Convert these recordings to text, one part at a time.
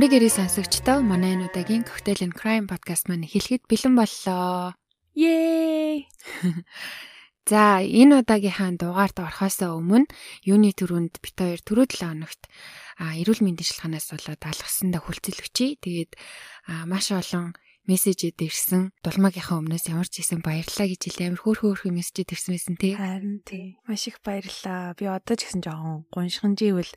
Амрыг ирээ сонсогчдоо манай энэ удаагийн Cocktail and Crime podcast маань хэлэхэд бэлэн боллоо. Yay! За, энэ удаагийнхаа дугаард орохоос өмнө юуны төрөнд бит хоёр түрүү 7 хоногт а эрүүл мэндийн шилханаас болоод алгасандаа хүлцэлвчий. Тэгээд маш олон мессежэд ирсэн. Дулмаагийнхаа өмнөөс ямар ч хэсэн баярлалаа гэж хэлээ. Амар хөөх хөөх мессежэд ирсэн байсан тий. Харин тий. Маш их баярлалаа. Би одоо ч гэсэн жоохон гуншиханживэл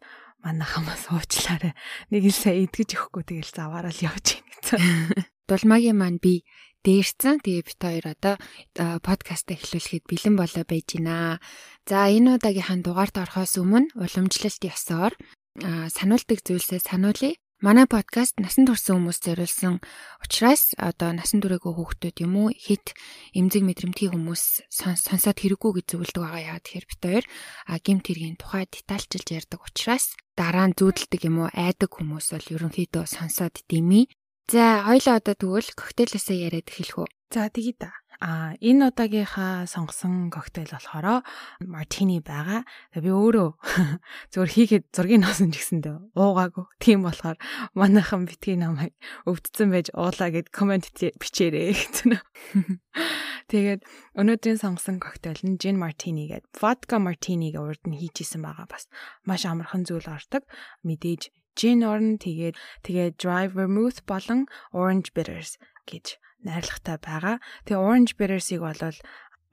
манайхамаас уучлаарай. Нэг л сая идгэж өгөхгүй тэгэл заваараа л явж ийн гэсэн. Дулмаагийн маань би дээрцэн тэгээ бит хоёр одоо подкаст эхлүүлэхэд бэлэн болоо байж байна. За энэ удаагийнхаа дугаарт орохоос өмнө уламжлалт ёсоор сануулдаг зүйлсээ сануулъя. Манай подкаст насан турш хүмүүс зориулсан учраас одоо насан туршаагүй хүүхдүүд юм уу хит эмзэг мэдрэмтгий хүмүүс сонсоод хэрэггүй гэж зөвлөдөг байгаа яа тэгэхээр бит хоёр гимт хэргийн тухай детальчилж ярьдаг учраас дараа нь зүүдэлдэг юм уу айдаг хүмүүс бол ерөнхийдөө сонсоод дими. За хоёлаа одоо тэгвэл коктейлээсээ яриад эхэлэх үү. За тэгье да. А энэ удаагийнхаа сонгосон коктейл болохоор мартини байгаа. Би өөрөө зөвөр хийгээд зургийг носон ч гэсэндээ уугаагүй. Тийм болохоор манайхан битгий намайг өвдсөн байж уулаа гэд комент бичээрэй гэсэн. Тэгээд өнөөдрийн сонгосон коктейл нь gin martini гэдэг vodka martini-г урд нь хийжсэн байгаа. Бас маш амархан зүйл ордог. Мэдээж gin орн тэгээд тэгээд dry vermouth болон orange bitters гэж найрлагатай байгаа. Тэгээ orange bitters-ийг бол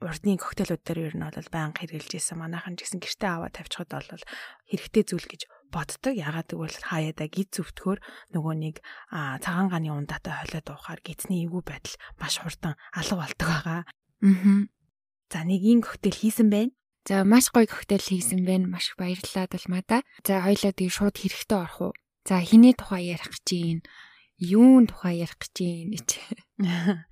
урдны коктейлүүд дээр ер нь бол байнга хэрглэж исэн. Манайхан ч гэсэн гэртээ аваад тавьчихад бол хэрэгтэй зүйл гэж боддог. Ягаад гэвэл хаяада гид зүвтгөр нөгөө нэг цагаан ганы ундаатай холиод уухаар гидсний эвгүй байдал маш хурдан алга болдог байгаа. Аа. За нэг ин коктейл хийсэн байна. За маш гоё коктейл хийсэн байна. Маш баярлалаа Дулмада. За хоёлаа тэгээ шууд хэрэгтэй орох уу? За хиний тухай ярих гэж юм юун тухай ярих гэж юм гэж.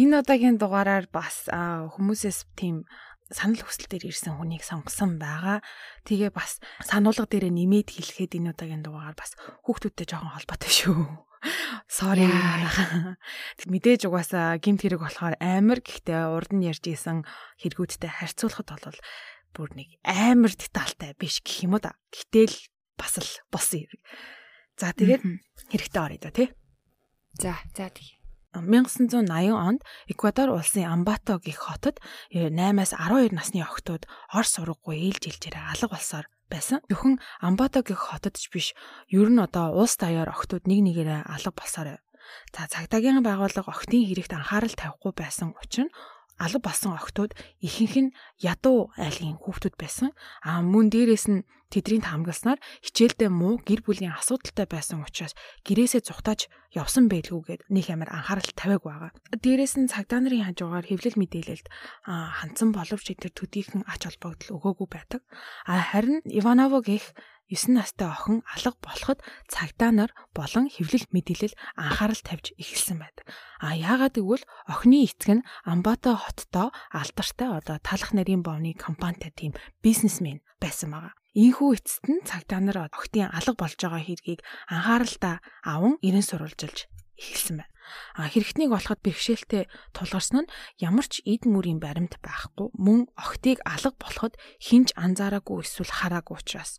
Энэ удаагийн дугаараар бас хүмүүсээс тийм санал хүсэл дээр ирсэн хүнийг сонгосон байгаа. Тэгээ бас сануулга дээр нэмээд хэлэхэд энэ удаагийн дугаараар бас хүүхдүүдтэй жоохон холбоотой шүү. Sorry. Мэдээж угаасаа гимт хэрэг болохоор амар гэхдээ урд нь ярьж исэн хэрэгүүдтэй харьцуулахад бол бүр нэг амар детальтай биш гэх юм уу да. Гэтэл бас л болсон хэрэг. За тэгээд хэрэгтэй орё да тий. За за тий. 1980 онд Эквадор улсын Амбато гэх хотод 8-аас 12 насны охтууд ор сургаггүй ээлж илжээрээ алга болсоор байсан. Зөвхөн Амбато гэх хотод ч биш, ер нь одоо улс даяар охтууд нэг нэгээрээ алга болсоор. За цагдаагийн байгууллага охтын хэрэгт анхаарал тавихгүй байсан учраас алга болсон охтууд ихэнх нь ядуу айлын хүүхдүүд байсан. А мөн дээрэс нь тэдний хамгаалснаар хичээлдээ муу гэр бүлийн асуудалтай байсан учраас гэрээсээ зүхтааж явсан байлгүйгээд нэг амар анхаарал тавиаг байгаа. Дээрэс нь цагдаа нарын хажуугаар хэвлэл мэдээлэлд хандсан боловч тэр төдийхөн ач холбогдол өгөөгүй байдаг. А харин Иваново гэх 9 настай охин алга болоход цагдаа нар болон хэвлэл мэдээлэл анхаарал тавьж эхэлсэн байдаг. А яагаад гэвэл охины эцэг нь Амбата хоттой алдартай одоо талах нарийн бовны компанитай тийм бизнесмен байсан байгаа. Ийхүү эцэст нь цагдаа нар охтын алга болж байгаа хэргийг анхааралтай аван ирэн сурвалжилж эхэлсэн байна. А хэрэгтнийг олоход бэрхшээлтэй тулгарсан нь ямар ч эд мөрийн баримт байхгүй мөн охтыг алга болоход хинж анзаараагүй эсвэл хараагүй учраас.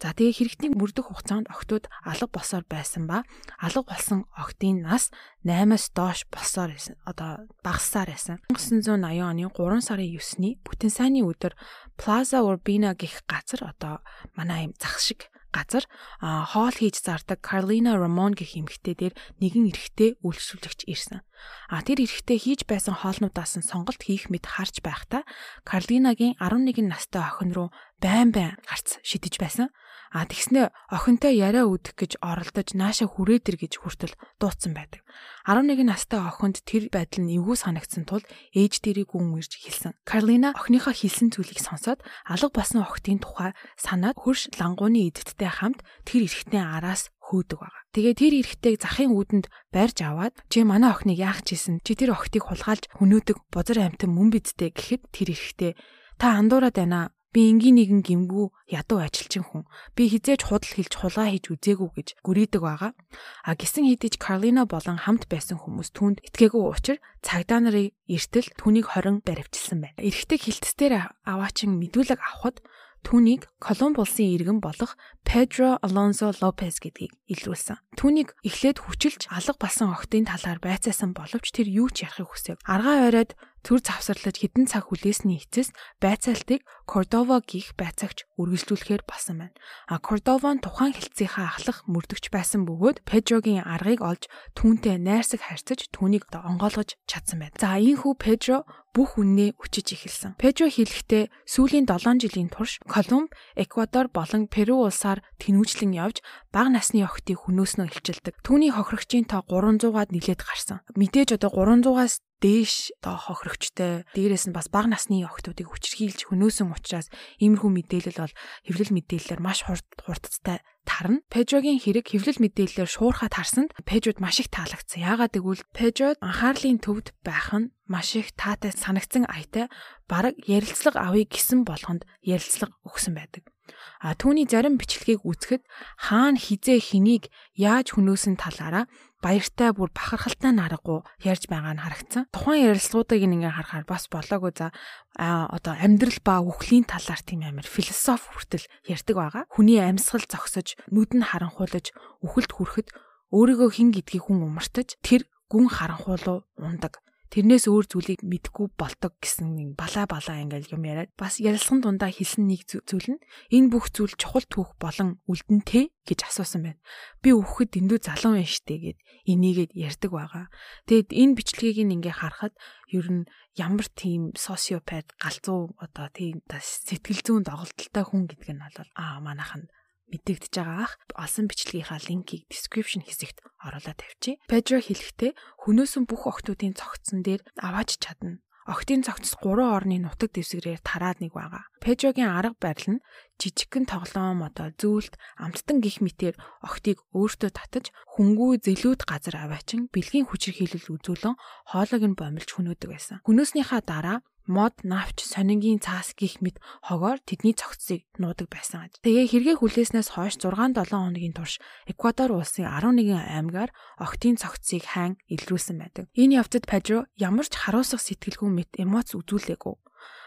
За тэгээ хэрэгтнийг мөрдөх хугацаанд охтууд алга болсоор байсан ба алга болсон охтын нас 8-аас доош болсоор байсан. Одоо багассаар байсан. 1980 оны 3 сарын 9-ний бүтэн сайнны өдөр Plaza Urbina гэх газар одоо манай юм зах шиг газар хоол хийж зардаг Carlina Ramon гэх эмэгтэй дээр нэгэн эрэгтэй үйлчлүүлэгч ирсэн. А тэр эрэгтэй хийж байсан хоолнуудаас нь сонголт хийх мэд харж байхдаа Carlina-гийн 11 настай охин руу байн байн гарц шидэж байсан. А тэгснэ охинтой яриа үдэх гэж оролдож нааша хүрээдэр гэж хүртэл дуудсан байдаг. 11 настай охинд тэр байдал нь эвгүй санагдсан тул ээж дээрээ гүн ирж хэлсэн. Карлина охиныхоо хэлсэн зүйлийг сонсоод алга болсон охтын тухай санаад хөрш лангууны эдэттэй хамт тэр эрэгтний араас хөөдөг байгаа. Тэгээ тэр эрэгтэйг захын үүдэнд барьж аваад чи манай охиныг яах чийсэн? Чи тэр охтыг хулгайлж хөнөөдөг бозор амтан мөн бидтэй гэхэд тэр эрэгтэй та андуураад байна Би энгийн нэгэн гимгүү ядуу ажилчин хүн. Би хизээж худал хэлж хулгай хийж үзээгүй гэж гүрийдэг байгаа. А гисэн хэдиж Карлина болон хамт байсан хүмүүс түүнд итгээгүй учраас цагдаа нарын эртэл түүнийг хорин баривчилсан байна. Эрэгтэй хилтсээр аваачин мэдүүлэг авахд түүнийг Колумб улсын иргэн болох Pedro Alonso Lopez гэдгийг илрүүлсэн. Түүнийг эхлээд хүчилж алга болсон охтын талаар байцаасан боловч тэр юу ч ярихыг хүсэв. Аргаа ойроод төр завсарлаж хідэн цаг хүлээсний эцэс байцаалтыг Кордова гих байцаагч үргэлжлүүлэхээр болсон байна. А Кордова нь тухайн хэлцийнхаа ахлах мөрдөгч байсан бөгөөд Педрогийн аргыг олж түүнтэй найрсаг харьцаж түүнийг онгойлгож чадсан байна. За ийхүү Педро бүх үннээ өчөж эхэлсэн. Педро хэлэхдээ сүүлийн 7 жилийн турш Колумб, Эквадор болон Перу улсаар тэнүүжлэн явж бага насны охтыг хөнөөснөө илчилдэг. Түүний хохирогчийн тоо 300-аад нилээд гарсан. Мэдээж одоо 300-аас дээш одоо хохирогчтой дээрээс нь бас бага насны охтуудыг хүчрхийлж хөнөөсөн учраас иймэрхүү мэдээлэл бол хэвлэл мэдээлэлээр маш хурд хурдтай тарна. Пежогийн хэрэг хэвлэл мэдээлэлээр шуурхаа тарсанд Пежод маш их таалагдсан. Яагаад гэвэл Пежод анхаарлын төвд байх нь маш их таатай санагцсан аятай бараг ярилцлага авъя гэсэн болгонд ярилцлага өгсөн байдаг. А түүний зарим бичлэгийг үзэхэд хаана хизээ хэнийг яаж хөнөөсөн талаараа баяртай бүр бахархалтай наргагүй ярьж байгаа нь харагдсан. Тухайн ярилцлагуудыг ингээ харахаар бас болоогүй за а одоо амьдрал ба үхлийн талаар тийм амар философи хүртэл ярьдаг байгаа. Хүний амьсгал зогсож, нүд нь харанхуулж, үхэлд хүрэхэд өөрийгөө хэн гэдгийг хүн умартаж тэр гүн харанхуулуу ундаг тэрнээс өөр зүйлийг мэдгүй болдог гэсэн нэг балаа балаа ингээл юм яриад бас ярилцсан дундаа хэлсэн нэг зүйл нь энэ бүх зүйл чухал түүх болон үлдэнтэй гэж асуусан байна. Би өөхөд дэндүү залуу байна штэ гэд энийгээд ярьдаг байгаа. Тэгэд энэ бичлэгийг ингээ харахад ер нь ямар тийм социопат галзуу одоо тийм сэтгэл зүйн доголдолтой хүн гэдэг нь бол аа манайхан мэдэгдэж байгаа ах олсон бичлэгийнхаа линкийг description хэсэгт оруулаад тавьчих. Pedro хэлэхдээ хөнөөсөн бүх охтуудын цогцсон дээр аваач чадна. Охтын цогцос 3 орны нутаг дэвсгэрээр тараад нэг байгаа. Пежогийн арга барил нь жижигхэн тоглоом одоо зүйлд амттан гих мэтэр охтыг өөртөө татаж хөнгүү зэлүүд газар аваачин бэлгийн хүчирхийлэл үзүүлэн хоолойг нь бомилж хөнөөдөг байсан. Хөнөөснийхаа дараа мод, навч, сонингийн цаас гих мэт хогоор тэдний цогцсыг нуудаг байсан аж. Тэгээ хэрэгээ хүлээснээс хойш 6-7 хоногийн турш Эквадор улсын 11 аймгаар охтын цогцсыг хайн илрүүлсэн байдаг. Энэ явцад Педро ямар ч харуулсах сэтгэлгүй мэт эмоц үзүүлээгүй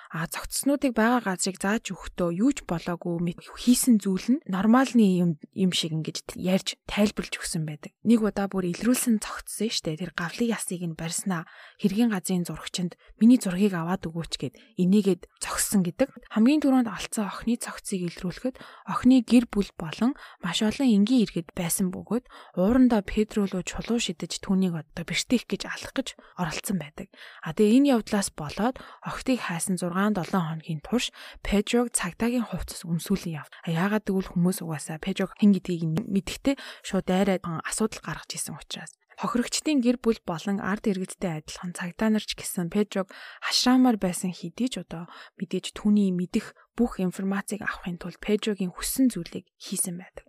а цогцснуудыг байгаа газрыг зааж өгөхдөө юу ч болоогүй хийсэн зүйл нь нормалны юм юм шиг ингэж ярьж тайлбарлаж өгсөн байдаг. Нэг удаа бүр илрүүлсэн цогцсон штэ тэр гавлын ясыг нь барьснаа хэргийн газрын зурагчинд миний зургийг аваад өгөөч гэд энийгээд цогссон гэдэг. Хамгийн түрүүнд алдсан охины цогцыг илрүүлэхэд охины гэр бүл болон маш олон энгийн иргэд байсан бөгөөд уурандаа Педро руу чулуу шидэж түүнийг одоо бэртэх гэж алах гэж оролцсон байдаг. А тэгээ энэ явдлаас болоод охтыг хайсан 6 6-7 хоногийн турш Пежог цагдаагийн хувцас өмсүүлэн яв. Яагаад гэвэл хүмүүс угаасаа Пежог хэн гэдгийг мэдэхдээ шууд дайраад асуудал гаргаж исэн учраас. Хохирогчдын гэр бүл болон ард иргэдтэй адилхан цагдаа нарч гэсэн Педрог хашраамаар байсан хэдий ч одоо мэдээж түүний мэдих бүх информацийг авахын тулд Педрогийн хүссэн зүйлийг хийсэн байдаг.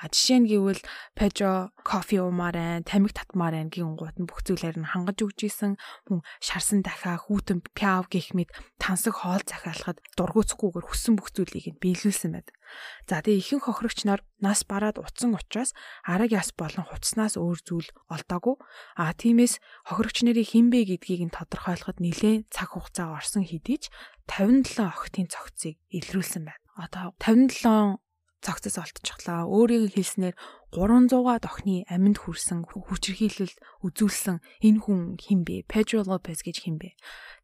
А жишээ нь гэвэл Пежо кофе уумаар байн, тамиг татмаар байн гин гут нь бүх зүйлээр нь хангаж өгч исэн мөн шарсан дахиа хүүтэн пяв гэх мэт тансаг хоол захиалахад дургуцахгүйгээр хүссэн бүх зүйлийг нь биелүүлсэн байдаг. За тэгээ ихэнх хохирогч нар нас бараад утсан учраас араг яс болон хуцснаас өөр зүйл олдоогүй. А тиймээс хохирогч нарын хинбэ гэдгийг нь тодорхойлоход нэлээд цаг хугацаа орсон хэдий ч 57 охтын цогцыг илрүүлсэн байна. Одоо 57 цогцос олдчихлаа. Өөрийн хэлснээр 300-аад охины аминд хүрсэн хүчирхийлэл үзүүлсэн энэ хүн хинбэ? Pedro Lopez гэж хинбэ?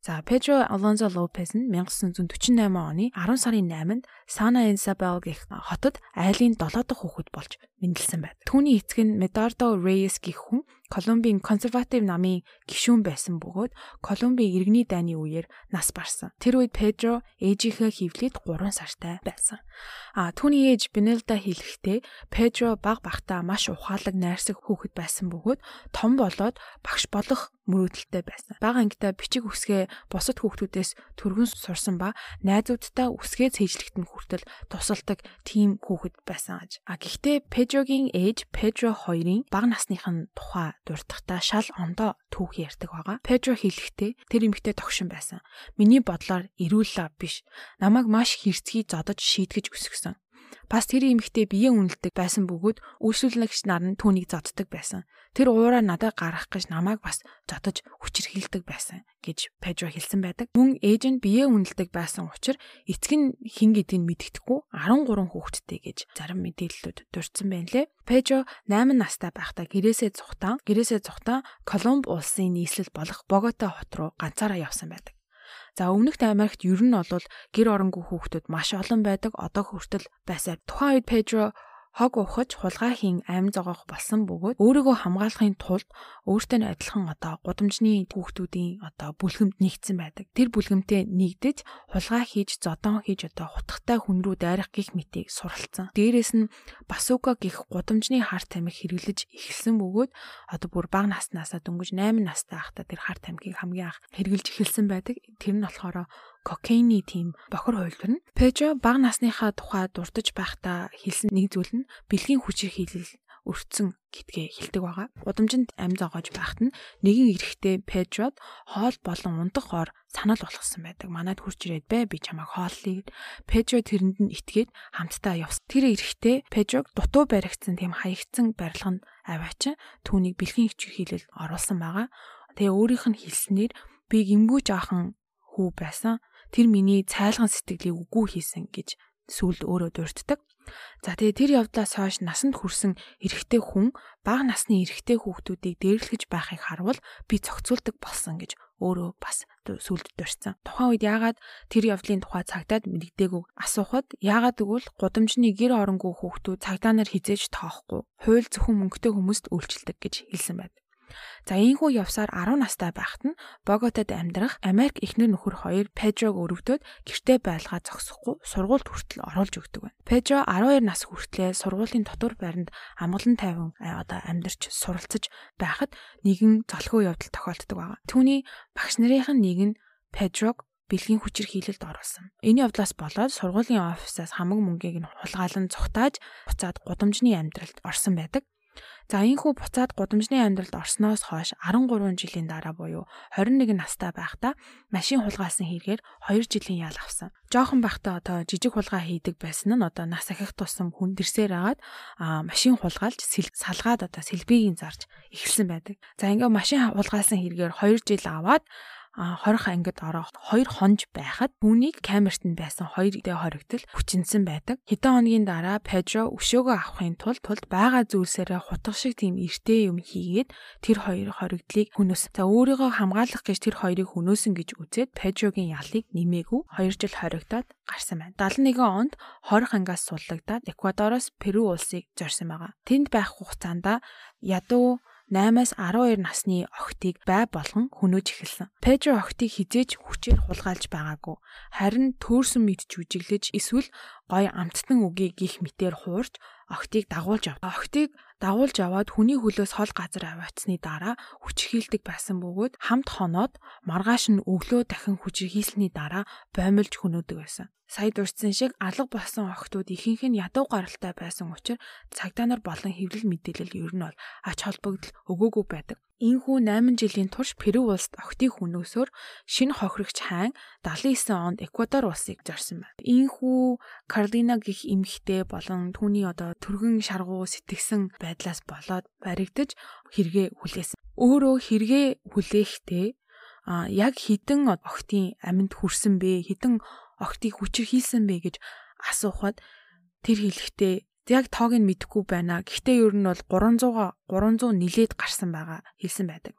За Pedro Alonso Lopez нь 1948 оны 10 сарын 8-нд Santa Isabel гэх хотод айлын 7 дахь хүүхэд болж мэндэлсэн байна. Түүний эцэг нь Medardo Reyes гэх хүн Колумбийн консерватив намын гишүүн байсан бөгөөд Колумбийн иргэний дайны үеэр нас барсан. Тэр үед Педро ээжийнхээ хөвлөд 3 сартай байсан. А түүний ээж Бенелда хэлэхдээ Педро баг багтаа маш ухаалаг найрсаг хүүхэд байсан бөгөөд том болоод багш болох мөрөөдөлтэй байсан. Бага ангидаа бичиг үсгээ бусад хүүхдүүдээс төргөн сурсан ба найзуудтай үсгээ цээжлэхтэн хүртэл тусалдаг тийм хүүхэд байсан аж. А гэхдээ Педрогийн ээж Педро хоёрын бага насных нь тухай дуртахтаа шал ондоо түүх ярьдаг байгаа. Педро хэлэхдээ тэр эмэгтэй тогшин байсан. Миний бодлоор эрүүл лав биш. Намайг маш хэрцгий зодож шийтгэж өсгсөн. Бас тэр эмэгтэй биеэ үнэлдэг байсан бөгөөд үйлчлүүлэгч нар нь түүнийг зоддог байсан. Тэр уураа надад гарах гэж намайг бас зодож хүчирхийлдэг байсан гэж Пежо хэлсэн байдаг. Мөн ээж нь биеэ үнэлдэг байсан учраас эцэг нь хин гэдгийг мэддэхгүй 13 хүүхэдтэй гэж зарим мэдээллүүд дурдсан байна лээ. Пежо 8 настай байхдаа гэрээсээ цухтан гэрээсээ цухтан Колумб улсын нийслэл болох Богота хот руу ганцаараа явсан байдаг. За өмнөхд Америкт ер нь бол гэр оронгүй хүүхдүүд маш олон байдаг. Одоо хүртэл байсаар тухайн үед Педро хог ухаж хулгай хийн ам зогоох болсон бөгөөд өөрийгөө хамгаалахын тулд өөртөө адилхан одоо гудамжны хүүхдүүдийн одоо бүлгэмд нэгдсэн байдаг. Тэр бүлгэмтэй нэгдэж хулгай хийж зодон хийж одоо хутгатай хүн рүү дайрах гих мэтийг суралцсан. Дээрээс нь басука гих гудамжны хар тамхи хэрэглэж эхэлсэн бөгөөд одоо бүр бага наснаасаа дөнгөж 8 настай байхдаа тэр хар тамхиг хамгийн анх хэрэглэж эхэлсэн байдаг. Тэр нь болохоор кокаины тийм бохор хуйлбар нь Пежо бага насныхаа тухай дурдж байхдаа хэлсэн нэг зүйл нь бэлгийн хүчээр хийлэл өртсөн гэдгээ хэлдэг байгаа. Удамжинд ам зоогож байхад нь нэгэн эрэхтэй Пежод хоол болон унтах хоор санал болгосон байдаг. Манайд хурж ирээд бай би чамайг хооллъя. Пежо тэрэнд нь итгээд хамтдаа явсан. Тэр эрэхтэй Пежог дутуу баригдсан тийм хаягдсан барилганд аваачин түүнийг бэлгийн хүчээр хийлэл оруулсан байгаа. Тэгээ өөрийнх нь хэлснээр би гимгүү жаахан хүү байсан тэр миний цайлган сэтгэлийг үгүй хийсэн гэж сүлд өөрөө дурддаг. За тэгээ тэр явдлаас хойш насанд хүрсэн эрэгтэй хүн бага насны эрэгтэй хүүхдүүдийг дээрлэж байхыг харвал би зохицуулдаг болсон гэж өөрөө бас сүлд дурсан. Тухайн үед яагаад тэр явдлын тухай цагдаад мэддэггүй асуухад яагаад гэвэл гудамжны гэр оронгүй хүүхдүүд цагдаа нар хизээж тоохгүй. Хууль зөвхөн мөнгөтэй хүмүүст үйлчилдэг гэж хэлсэн байна. За ийхүү явсаар 10 настай байхад нь Боготод амьдрах Америк эхнэр нөхөр хоёр Педрог өргөдөөд гэртээ байлгаа зогсохгүй сургуульд хүртэл оруулж өгдөг байна. Педро 12 нас хүртлээр сургуулийн дотор байранд амгалан тайван одоо амьдарч суралцж байхад нэгэн золгүй явдал тохиолддог байна. Түүний багш нарын нэг нь Педрог бэлгийн хүчээр хийлэлд оруулсан. Энэ явдлаас болоод сургуулийн офисаас хамаг мөнгийг нь хулгайлан цухтааж буцаад гудамжны амьдралд орсон байдаг. За ийхүү буцаад гудамжны амьдралд орсноос хойш 13 жилийн дараа буюу 21 настай байхдаа машин хулгайлсан хэрэгээр 2 жилийн ял авсан. Жохон байхдаа одоо жижиг хулгай хийдэг байсан нь одоо нас ахих тусам хүн дэрсээр агаад машин хулгайлж салгаад одоо сэлбийг зарж эхэлсэн байдаг. За ингээ машин хулгайлсан хэрэгээр 2 жил аваад хорих ангид ороо хоёр хонж байхад түүнийг камерт нь байсан хоёр дэ хоригдол хүчинсэн байдаг. Хэдэн хоногийн дараа Педро өшөөгөө авахын тулд тулд байгаа зүйлсээрээ хутга шиг тийм эртээ юм хийгээд тэр хоёр хоригдлыг хүнөөс. За өөрийгөө хамгаалах гэж тэр хоёрыг хүнөөсөн гэж үзээд Педрогийн ялыг нэмээгүй 2 жил хоригдоод гарсан байна. 71 онд хорих ангиас суллагдаад Эквадороос Перу улсыг зорьсон байгаа. Тэнд байх хугацаанд ядуу 8-аас 12 насны охтыг бай болгон хөнөөж эхэлсэн. Педро охтыг хизээж хүчээр хулгайлж байгаагүй. Харин төөрсөн мэд жүжиглэж эсвэл гой амттан үгийг гих мэтээр хуурч охтыг дагуулж ав. Охтыг дагуулж аваад хүний хөлөөс хол газар аваацсны дараа хүчрхийлдэг байсан бөгөөд хамт хоноод маргааш нь өглөө дахин хүчрхийлсний дараа боомлж хөнөөдөг байсан сая дурдсан шиг алга болсон охтууд ихэнх нь ядуу гаралтай байсан учраас цагдаа нар болон хэвлэл мэдээлэл ер нь бол ач холбогдол өгөөгүй байдаг. Ийхүү 8 жилийн турш Перу улсад охтын хүнөөсөөр шинэ хохирогч хайн 79 онд Эквадор улсыг зорьсон байна. Ийхүү Карлина гих эмэгтэй болон түүний одоо төргөн шаргуу сэтгсэн байдлаас болоод баригдаж хэрэгэ хүлээсэн. Өөрөө хэрэгэ хүлээхдээ а яг хідэн охтын амьд хүрсэн бэ хідэн охтыг хүчээр хийсэн бэ гэж асуухад тэр хэлэхдээ яг тоог нь мэдэхгүй байна. Гэхдээ ер нь бол 300-а 300 нилээд гарсан байгаа хэлсэн байдаг.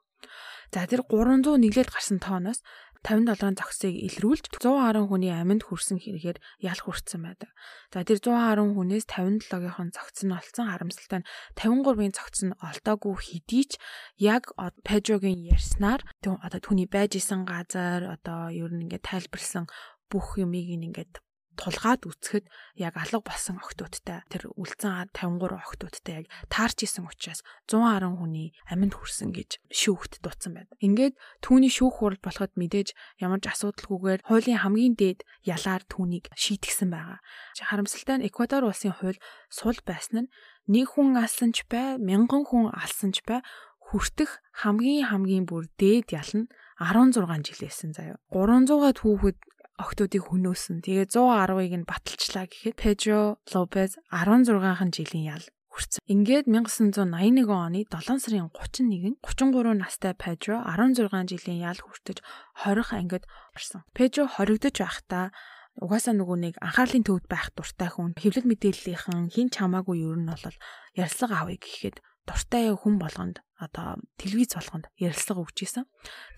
За тэр 300 нилээд гарсан тооноос 57 зогсыг илрүүлж 110 хүний аминд хүрсэн хэрэгээр ялах хүрсэн байдаг. За тэр 110 хүнээс 57-гийн зогц нь олцсон харамсалтай нь 53-ын зогц нь олдоогүй хэдий ч яг Пежогийн ярьснаар одоо түүний байж исэн газар одоо ер нь ингээд тайлбарлсан бүх юмыг ингээд тулгаад үцхэд яг алга болсон охтуудтай тэр үлдсэн 53 охтуудтай яг таарч исэн учраас 110 хүний аминд хүрсэн гэж шүүхт дутсан байна. Ингээд түүний шүүх хурал болоход мэдээж ямар ч асуудалгүйгээр хуулийн хамгийн дээд ялаар түүнийг шийтгсэн байгаа. Харамсалтай нь Эквадор улсын хууль сул байсан нь нэг хүн алсан ч бай, мянган хүн алсан ч бай хүртэх хамгийн хамгийн бүр дээд ял нь 16 жил байсан заяа. 300-аад хүүхэд охтуудыг хөнөөсөн. Тэгээ 110-ыг нь баталчлаа гэхэд Педро Лопез 16хан жилийн ял хүрсэн. Ингээд 1981 оны 7 сарын 31-нд 33 настай Педро 16 жилийн ял хүртэж 20 ангид орсон. Педро хоригдож байхдаа угаасаа нөгөө нэг анхаарлын төвд байх дуртай хүн хэвлэл мэдээллийнхэн хин ч хамаагүй ер нь бол ярьслага авъя гэхэд дуртай хүн болгонд одоо телевиз болгонд ярилцлага өгч исэн.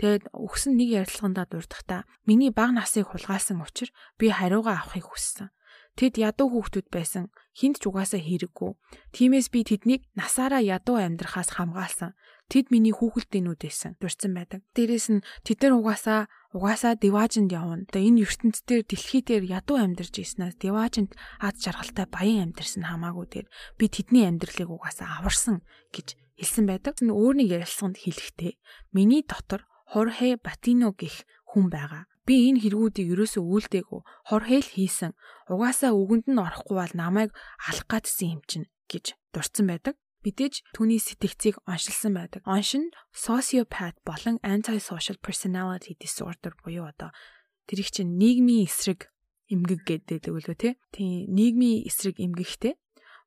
Тэгээд өгсөн нэг ярилцлагандаа дурдахдаа миний бага насыг хулгайлсан учраас би хариугаа авахыг хүссэн. Тэд ядуу хүүхдүүд байсан. Хинт ч угаасаа хэрэггүй. Тиймээс би тэднийг насаараа ядуу амьдрахаас хамгаалсан. Тэд миний хүүхэлдэйнүүд байсан. Дурдсан байдаг. Дээрээс нь тэд нар угаасаа угаасаа диваажинд явна. Одоо энэ ертөнцийн дээр дэлхий дээр ядуу амьдарч ийснээс диваажинд ад жаргалтай баян амьдарсан хамаагүй дээр би тэдний амьдралыг угаасаа аварсан гэж хэлсэн байдаг. Өөр нэг ярилцлаганд хэлэхдээ миний дотор Хорхе Батино гих хүн байгаа. Би энэ хэрэгүүдийг ерөөсөө үйлдээгүй хор хэл хийсэн. Угаасаа үгэнд нь орохгүй бол намайг алах гатсан юм чинь гэж дурдсан байдаг. Мэдээж түүний сэтгцийг оншилсан байдаг. Оншин sociopath болон antisocial personality disorder буюу одоо тэр их чинь нийгмийн эсрэг эмгэг гэдэг үлээ тий. Тийм нийгмийн эсрэг эмгэгтэй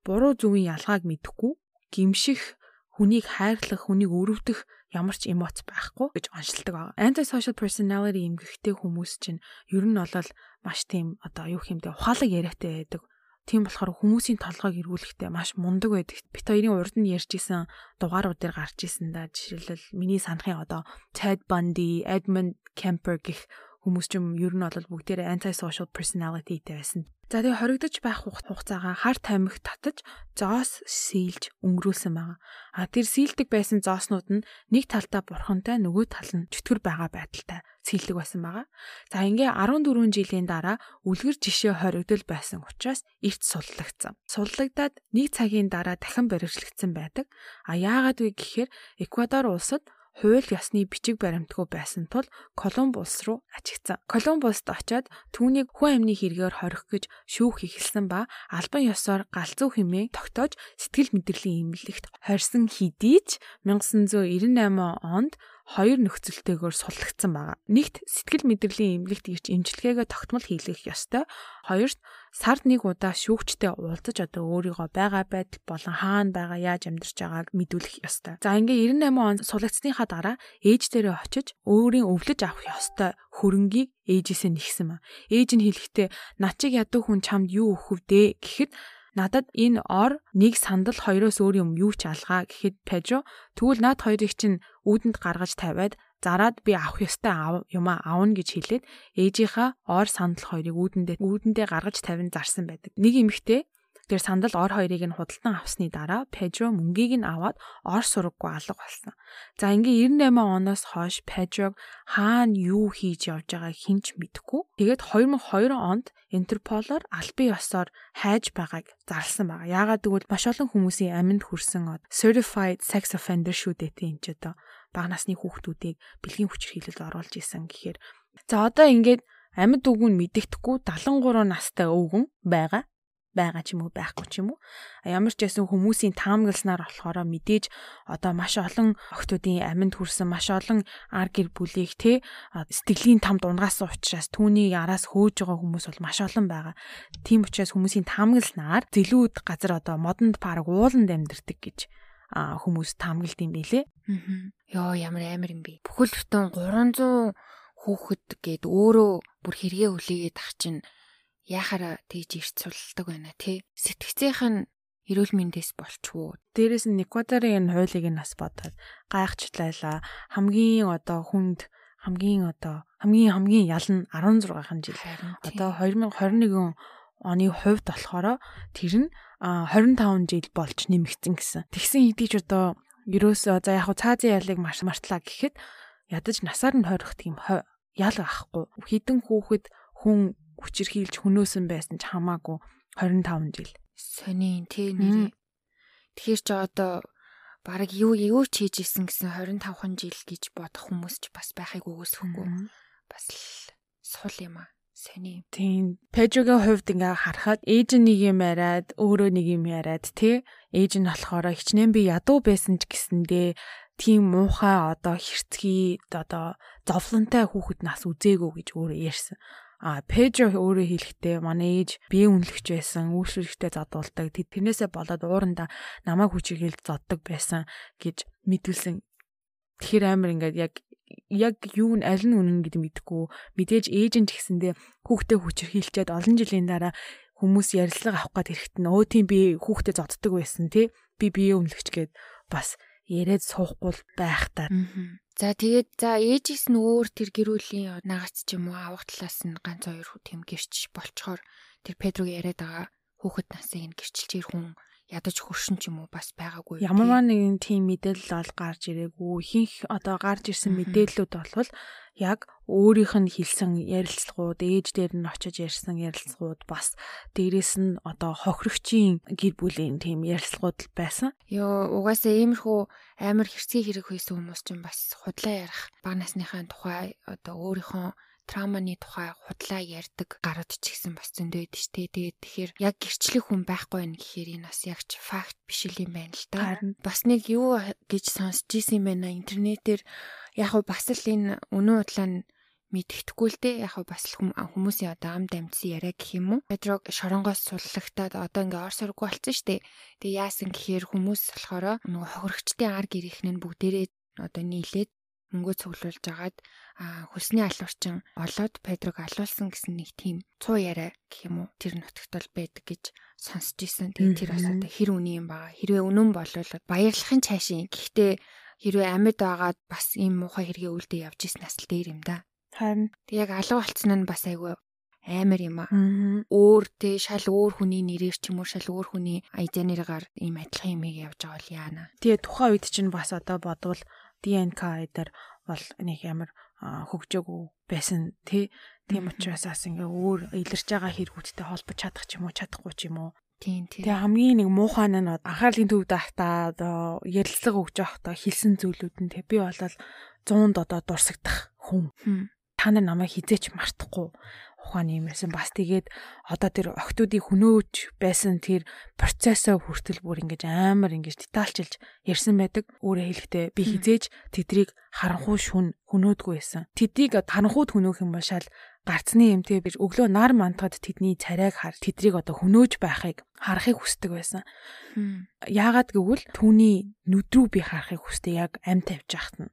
буруу зөвийн ялгааг мэдэхгүй гимших хүнийг хайрлах, хүнийг өрөвдөх ямар ч эмоц байхгүй гэж оншилдог. Antisocial personality эмгэгтэй хүмүүс чинь ер нь бол маш тийм одоо юу хэмдэ ухаалаг яриатай байдаг. Тийм болохоор хүмүүсийн толгойг эргүүлэхдээ маш мундаг байдаг. Бит хоёрын урд нь ярьжсэн дугаарууд дээр гарч исэн да. Жишээлбэл миний санахын одоо Ted Bundy, Edmund Kemper гэх хүмүүс ч юм ер нь бол бүгдээрээ antisocial personalityтэй байсан. За тэгээ хоригдож байх хугацаагаа хар тамхи татаж зоос сийлж өнгөрүүлсэн байгаа. А тэр сийлдэг байсан зооснууд нь нэг талдаа бурхантай нөгөө тал нь чөтгөр байгаа байдалтай сийлдэг байсан байгаа. За ингээ 14 жилийн дараа үлгэр жишээ хоригдол байсан учраас эрт суллагдсан. Суллагдаад нэг цагийн дараа дахин баривчлагдсан байдаг. А яагаад вэ гэхээр Эквадор улсад хууль ёсны бичиг баримтгүй байсан тул Колумб улс руу ачигдсан. Колумб улсд очоод түүнийг хүн амны хэрэгээр хорих гэж шүүх эхэлсэн ба албан ёсоор галзуу хэмээн тогтоож сэтгэл мэдрэлийн имлэгт хорьсон хэдий ч 1998 онд хоёр нөхцөлтэйгээр суллагдсан байгаа. Нэгт сэтгэл мэдрэлийн эмнэлэгт ирж эмчилгээгээ тогтмол хийлгэх ёстой. Хоёрт сард нэг удаа шүүгчтэй уулзаж одоо өөрийгөө байгаа байдал болон хаана байгаа яаж амьдарч байгааг мэдүүлэх ёстой. За ингээ 98 он суллагдсныхаа дараа ээж дээрээ очиж өөрийн өвлөж авах ёстой хөрөнгийг ээжээсээ нэгсэн ба. Ээж нь хэлэхдээ над чиг ядуу хүн чамд юу өгөх вэ гэхэд надад энэ ор нэг сандал хоёроос өөр юм юу ч алгаа гэхэд Пежо тэгвэл над хоёрыг чинь үүдэнд гаргаж тавиад зараад би авах ёстой юм аавна гэж хэлээд ээжийнхаа ор сандал хоёрыг үүдэндээ үүдэндээ гаргаж тавин зарсан байдаг. Нэг эмэгтэй Тэр сандал ор хоёрыг нь худалдан авсны дараа Педро мөнгийг нь аваад ор сураггүй алга болсон. За ингээ 98 оноос хойш Педрог хаана юу хийж явж байгааг хинч мэдэхгүй. Тэгээд 2002 онд Интерполоор албан ёсоор хайж байгааг зарласан байгаа. Яагаад гэвэл маш олон хүмүүсийн аминд хүрсэн certified sex offender шүү дээ тийм ч одоо бага насны хүүхдүүдийг бэлгийн хүчирхийлэлд оруулж исэн гэхээр за одоо ингээд амьд үгүн мэддэхгүй 73 настай өвгөн байгаа байгаа ч юм уу байхгүй ч юм уу. Ямар ч байсан хүмүүсийн таамагласнаар болохоор мэдээж одоо маш олон охтуудын аминд хүрсэн маш олон ар гэр бүлийг те сэтгэлийн тамд унгаасан учраас түүний араас хөөж байгаа хүмүүс бол маш олон байгаа. Тийм учраас хүмүүсийн таамагласнаар зэлүүд газар одоо модонд парк ууланд амьдэрдэг гэж хүмүүс таамаглд юм билэ. Аа. Йоо ямар амар юм бэ. Бүхэл бүтэн 300 хүүхэд гээд өөрөө бүр хэрэгээ хүлээгээд ах чинь яхаараа тэгж ирц сулдаг байна тий. Сэтгцийнх нь эрүүл мэндээс болчвоо. Дээрээс нь Эквадорын энэ хуулийг нь бас бодоод гайхчихлаа. Хамгийн одоо хүнд хамгийн одоо хамгийн хамгийн ял нь 16хан жил. Одоо 2021 оны хувьд болохоор тэр нь 25 жил болж нэмэгдсэн гэсэн. Тэгсэн хэдий ч одоо ерөөсөө за яг цаазын ялыг маш мартлаа гэхэд ядаж насаар нь хойрох тийм ял ахгүй. Хідэн хүүхэд хүн хүчирхийлж хөнөөсөн байсан ч хамаагүй 25 жил. Сони тий нэрээ. Тэгэхээр ч одоо бараг юу юу ч хийж исэн гэсэн 25хан жил гэж бодох хүмүүс ч бас байхыг үгүйсэхгүй. Бас л сул юм аа. Сони. Тийм. Пежогийн хувьд ингээ харахад ээж нэг юм яриад, өөрөө нэг юм яриад тий. Ээж нь болохоор хичнээн би ядуу байсан ч гэсэндээ тийм муухай одоо хэрцгий одоо зовлонтой хүүхэд нас үзээгөө гэж өөрөө ярьсан. А Пежо өөрөө хэлэхдээ манай ээж бие үнэлэгч байсан, үйлчлэгчтэй задуулдаг. Тэрнээсээ болоод ууранда намайг хүчирхийлж зоддог байсан гэж мэдүүлсэн. Тэгэхээр амар ингээд яг яг юу нь аль нь үнэн гэдэг мэдэхгүй. Мэдээж ч гэсэндээ хүүхдээ хүчирхийлчээд олон жилийн дараа хүмүүс ярилцлага авах гээд ирэхэд нь өө тийм би хүүхдээ зодддаг байсан тий. Би бие үнэлэгч гээд бас яриад суухгүй байх та. За тэгээд за ээжээс нь өөр тэр гэрүүлийн наагац ч юм уу авах талаас нь ганц хоёр тийм гэрч болчоор тэр Педрог яриад байгаа хүүхэд насыг нь гэрчилж ир хүн ядаж хөршин ч юм уу бас байгаагүй. Ямарваа нэгэн тийм мэдээлэл ол гарч ирээгүй. Ихэнх одоо гарч ирсэн мэдээллүүд бол яг өөрийнх нь хэлсэн ярилцлагууд, ээж дээр нь очиж ярьсан ярилцлагууд бас дээрэс нь одоо хохирогчийн гэр бүлийн тийм ярилцлагууд байсан. Йоо угаасаа иймэрхүү амар хэрцгий хэрэг хийсэн хүмүүс ч бас худлаа ярих баг насныхаа тухай одоо өөрийнхөө трауманы тухай худлаа ярьдаг гарууд ч гэсэн бас зөндөө байдаг шүү дээ. Тэгээд тэгэхээр яг гэрчлэх хүн байхгүй байх гэхээр энэ бас яг ч факт биш юм байна л да. Бас нэг юу гэж сонсч ийсэн юм байна интернетээр яг нь бас л энэ өнөө удлаа нь мэддэхгүй л дээ яг бас хүмүүсийн одоо ам дамжсан яриа гэх юм уу Педрог шоронгоос суллагтаад одоо ингээ ор сургуу болсон штэ тэгээ яасан гэхээр хүмүүс болохоор нөгөө хохирогчдын ар гэрийнхэн нь бүгдээрээ одоо нийлээд мөнгөө цуглуулж агаад хөлсний алуурчин олоод Педрог алуулсан гэсэн нэг тийм цуу яриа гэх юм уу тэр нутагт бол байдаг гэж сонсч ирсэн. Тэгээ тэр одоо хэр үний юм баа. Хэрвээ үнэн болвол баярлахын цаашийн. Гэхдээ хэрвээ амьд байгаад бас ийм муухай хэрэгээ үлдээ явж исэн нас л дээр юм да. Харин яг алуу болцсон нь бас айгүй амар юм аа. Өөр тэ шал өөр хүний нэрээр ч юм уу шал өөр хүний айдэнэрээр ийм адилхан юмыг явж байгаа л яана. Тэгээ тухайн үед чинь бас одоо бодвол ДНК дээр бол нэг ямар хөгжөөгүй байсан тий. Тийм учраас бас ингээ өөр илэрч байгаа хэрэгүүдтэй холбож чадах ч юм уу чадахгүй ч юм уу. Тийм тийм. Тэгээ хамгийн нэг муухай нь анхаарлын төвд ахта одоо ярилцлага өгж байхдаа хэлсэн зүйлүүд нь тий би болол 100-д одоо дурсагдах хүн. Та нар намайг хизээч мартахгүй ухааны юм байсан. Бас тэгээд одоо тэр октоодыг хөнөөж байсан тэр процессоо хүртэл бүр ингэж амар ингэж детальчилж ярьсан байдаг. Өөрөөр хэлэхдээ би хизээж тэдрийг харанхуй шүн хөнөөдгүй байсан. Тэдийг харанхуйд хөнөөх юм бол шал гарцны юмтэй бир өглөө нар мантахад тэдний царайг хар тэдрийг одоо хөнөөж байхыг харахыг хүсдэг байсан. Яагаад гэвэл түүний нүд рүү би харахыг хүсдэг яг ам тавьж яхад нь.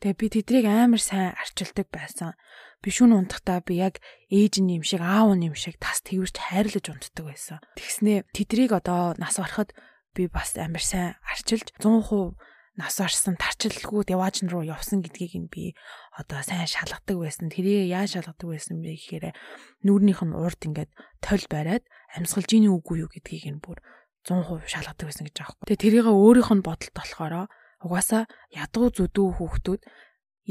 Тэгээ би тэдрийг амар сайн арчилдаг байсан бишүүн унтахтаа би яг ээж нь юм шиг аав нь юм шиг тас тэрвэрч хайрлаж унтдаг байсан. Тэгснээ тэдрийг одоо нас барахад би бас амар сайн арчилж 100% нас барсан тарчилгүй деваажн руу явсан гэдгийг нь би одоо сайн шалгадаг байсан. Тэрийг яаж шалгадаг байсан бэ гэхээр нүүрнийх нь урд ингээд толь бариад амьсгалж ийн үгүй юу гэдгийг нь бүр 100% шалгадаг байсан гэж аахгүй. Тэгээ тэрийг өөрийнх нь бодолт болохоор угаасаа ядуу зүдүү хүүхдүүд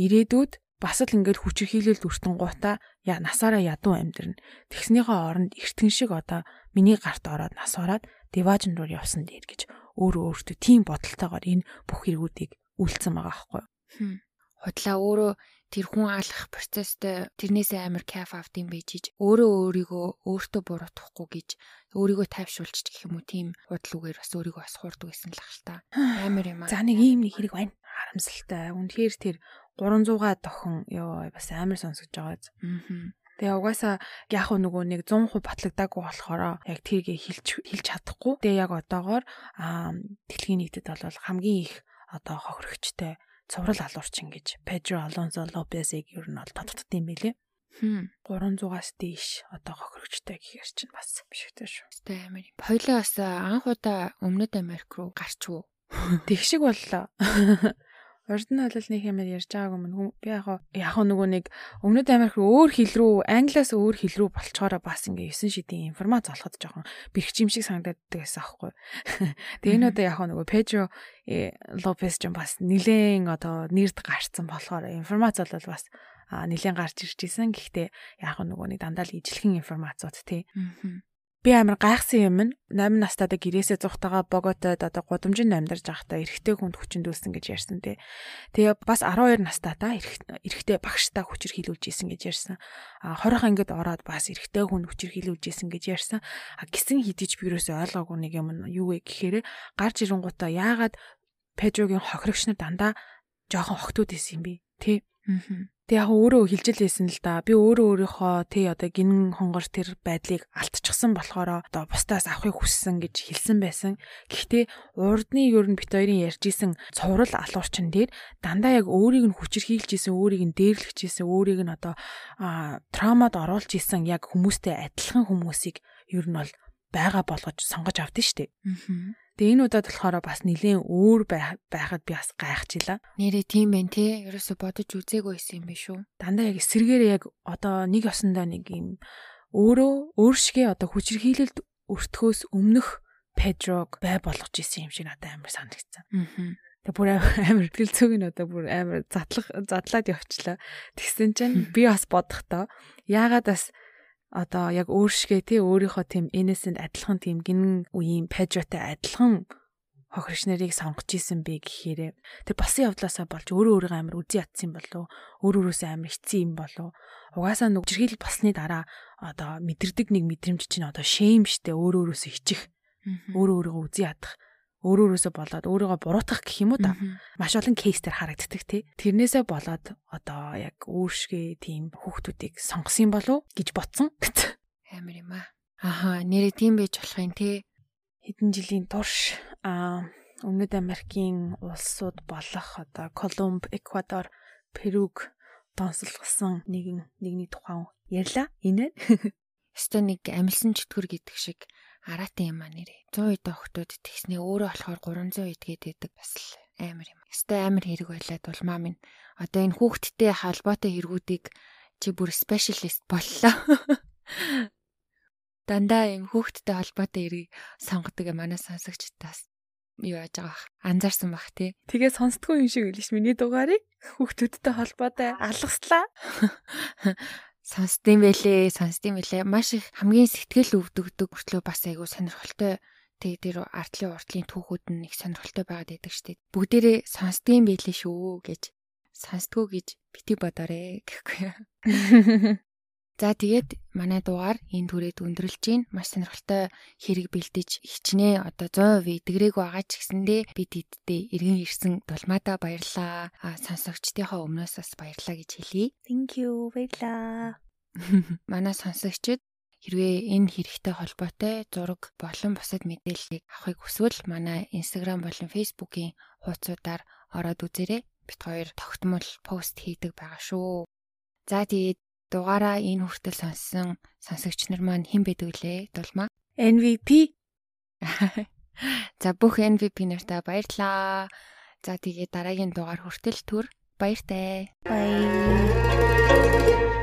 ирээдүйд бас л ингээд хүчирхийлэл дүртэн гутаа я насаараа ядуу амьдрна. Тэгснийхээ оронд эртэн шиг одоо миний гарт ороод нас ороод деважн руу явсан дээр гэж өөрөө өөртөө тийм бодолтойгоор энэ бүх хэрэгүүдийг үйлцсэн байгаа байхгүй юу? Худлаа өөрөө тэр хүн алах процесстэй тэрнээсээ амар кайф авдсан байж ич өөрөө өөрийгөө өөртөө буруутгахгүй гэж өөрийгөө тайвшруулчих гэх юм уу тийм үгээр бас өөрийгөө бас хуурдаг гэсэн л ах л та амар юм аа. За нэг ийм нэг хэрэг байна. Харамсалтай. Үнэхээр тэр 300-га тохон ёо бас амар сонсож байгаа. Аа. Тэгээ угаасаа яг нөгөө нэг 100% батлагдаагүй болохоор яг тэргээ хэлж хэлж чадахгүй. Тэгээ яг одоогоор дэлхийн нийтэд бол хамгийн их одоо хохирогчтой цуврал алуурчин гэж Pedro Alonso Lopez-ийг ер нь бол тодтод юм байлээ. Хм 300-аас дээш одоо хохирогчтой гэхээр чинь бас биш үү шүү. Тэ амар юм. Хоёлоо бас анх удаа Өмнөд Америк руу гарч уу. Тэг шиг боллоо. Урд нь бол нэг юм ярьж байгаагүй мөн би яг яг нөгөө нэг өмнөд Америк өөр хэл рүү англиас өөр хэл рүү болцоороо бас ингээ 9 шидийн информац олоход жоохон бэрхжим шиг санагдаад байсан аахгүй. Тэгээ энэ одоо яг нөгөө Пежо Лопес ч бас нилээн одоо нэрд гарцсан болохоор информац бол бас нилээн гарч ирж исэн. Гэхдээ яг нөгөө нэг дандаа л ижлэхэн информацууд тий. Би амар гайхсан юм нь 8 настайдаа гэрээсээ зугтагаа боготод одоо гудамжинд амьдарч байхдаа эрэгтэй хүнд хүчин дүүлсэн гэж ярьсан тий. Тэгээ бас 12 настайдаа эрэгтэй багштай хүчээр хилүүлж исэн гэж ярьсан. А 20 ангид ороод бас эрэгтэй хүнд хүчээр хилүүлж исэн гэж ярьсан. А гисэн хідэж би юусоо ойлгоогүй нэг юм юу вэ гэхээр гарч ирэнгуудаа яагаад Пежогийн хохирогч нар дандаа жоохон хогтууд исэн юм бэ тий. Тэг яг өөрөө хилжил байсан л да. Би өөрөө өөрийнхөө тий одоо гинэн хонгор тэр байдлыг алдчихсан болохоор одоо бусдаас авахыг хүссэн гэж хэлсэн байсан. Гэхдээ урдны ер нь бит хоёрын ярьжсэн цуврал алуурчин дээр дандаа яг өөрийг нь хүчрхийлж исэн, өөрийг нь дээрлэгч исэн, өөрийг нь одоо травмад оруулж исэн яг хүмүүстэй адилхан хүмүүсийг ер нь бол байгаа болгож сонгож авдсан шүү дээ. Аа Тэгээ энэ удаад болохоор бас нэлээд өөр байхад би бас гайхчихлаа. Нэрээ тийм байх те. Ерөөсө бодож үзээгүй байсан юм биш үү? Дандаа яг эсэргээр яг одоо нэг ёсондоо нэг юм өөрөө өөр шигээ одоо хүчирхийлэлд өртгөөс өмнөх Педрог бай болгож исэн юм шиг надад амар санагдсан. Аа. Тэг бүр амар гэлцөөг нь одоо бүр амар задлах задлаад явчлаа. Тэгсэн чинь би бас бодохдоо яагаад бас одоо яг өөр шигээ тий өөрийнхөө тийм innocent адилхан тийм гинэн үеийн пажотой адилхан хохирч нарыг сонгож исэн бэ гэхээр тэр басан явдлаасаа болж өөрөө өөрийгөө амар үзий ятсан болов өөр өөрөөсөө амар хэцүү юм болов угаасаа нүг жиргэл басны дараа одоо мэдэрдэг нэг мэдрэмж чинь одоо шэм штэ өөр өөрөөсөө ичих. Өөрөө өөрийгөө үзий ядах өөр өөрөөсөө болоод өөрийгөө буруутгах гэх юм уу та. Маш олон кейс төр харагддаг тий. Тэрнээсээ болоод одоо яг өөршгөө тийм хүүхдүүдийг сонгосон болов гэж ботсон. Амар юм аа. Аха, нэрээ тийм байж болох юм тий. Хэдэн жилийн турш аа Өмнөд Америкийн улсууд болох одоо Колумб, Эквадор, Перуг донсолгосон нэгэн нэгний тухайн ярьла. Энэ Өстө нэг амилсан чөтгөр гэдэг шиг араатай юм аа нэрээ. 100 эд охтууд тэгснээ өөрөө болохоор 300 эдгээд байдаг бас л амар юм. Өстой амар хэрэг байлаад улмаа минь одоо энэ хүүхдтэй холбоотой хэрэгүүдийг чи бүр спешиалист боллоо. Дандаа юм хүүхдтэй холбоотой хэргийг сонгодог манай сонсогчдаас юу яаж байгаа анзаарсан бах тий. Тэгээ сонсдгүй юм шиг үлээш миний дугаарыг хүүхдүүдтэй холбоотой алгаслаа. сонсдсон байлээ, сонсдсон байлээ. Маш их хамгийн сэтгэл өвдөгдөг хүртлөө бас айгүй сонирхолтой тэгээ тэр артлын уртлын түүхүүд нь их сонирхолтой байгаад байдаг штеп. Бүгдээрээ сонсдгийм байлээ шүү гэж сонсдгоо гэж бити бодоорой гэхгүй. За тэгээд манай дугаар энэ түрээд өндөрлж гин маш сонирхолтой хэрэг бэлдэж хичнээн одоо 100% эдгрээг байгаа ч гэсэндээ бид эддээ иргэн ирсэн дулмаада баярлаа. А сонсогчдийнхаа өмнөөс бас баярлаа гэж хэлье. Thank you баярлаа. Манай сонсогчид хэрвээ энэ хэрэгтэй холбоотой зураг болон бусад мэдээллийг авахыг хүсвэл манай Instagram болон Facebook-ийн хуудасуудаар ороод үзээрэй. Бид хоёр тогтмол пост хийдэг байгаа шүү. За тэгээд дугаараа энэ хүртэл сонссон сонсогч нар маань хэн байдаг вүлээ? Дулмаа. MVP. За бүх MVP нартаа баярлаа. За тэгээд дараагийн дугаар хүртэл түр баяртай. Bye.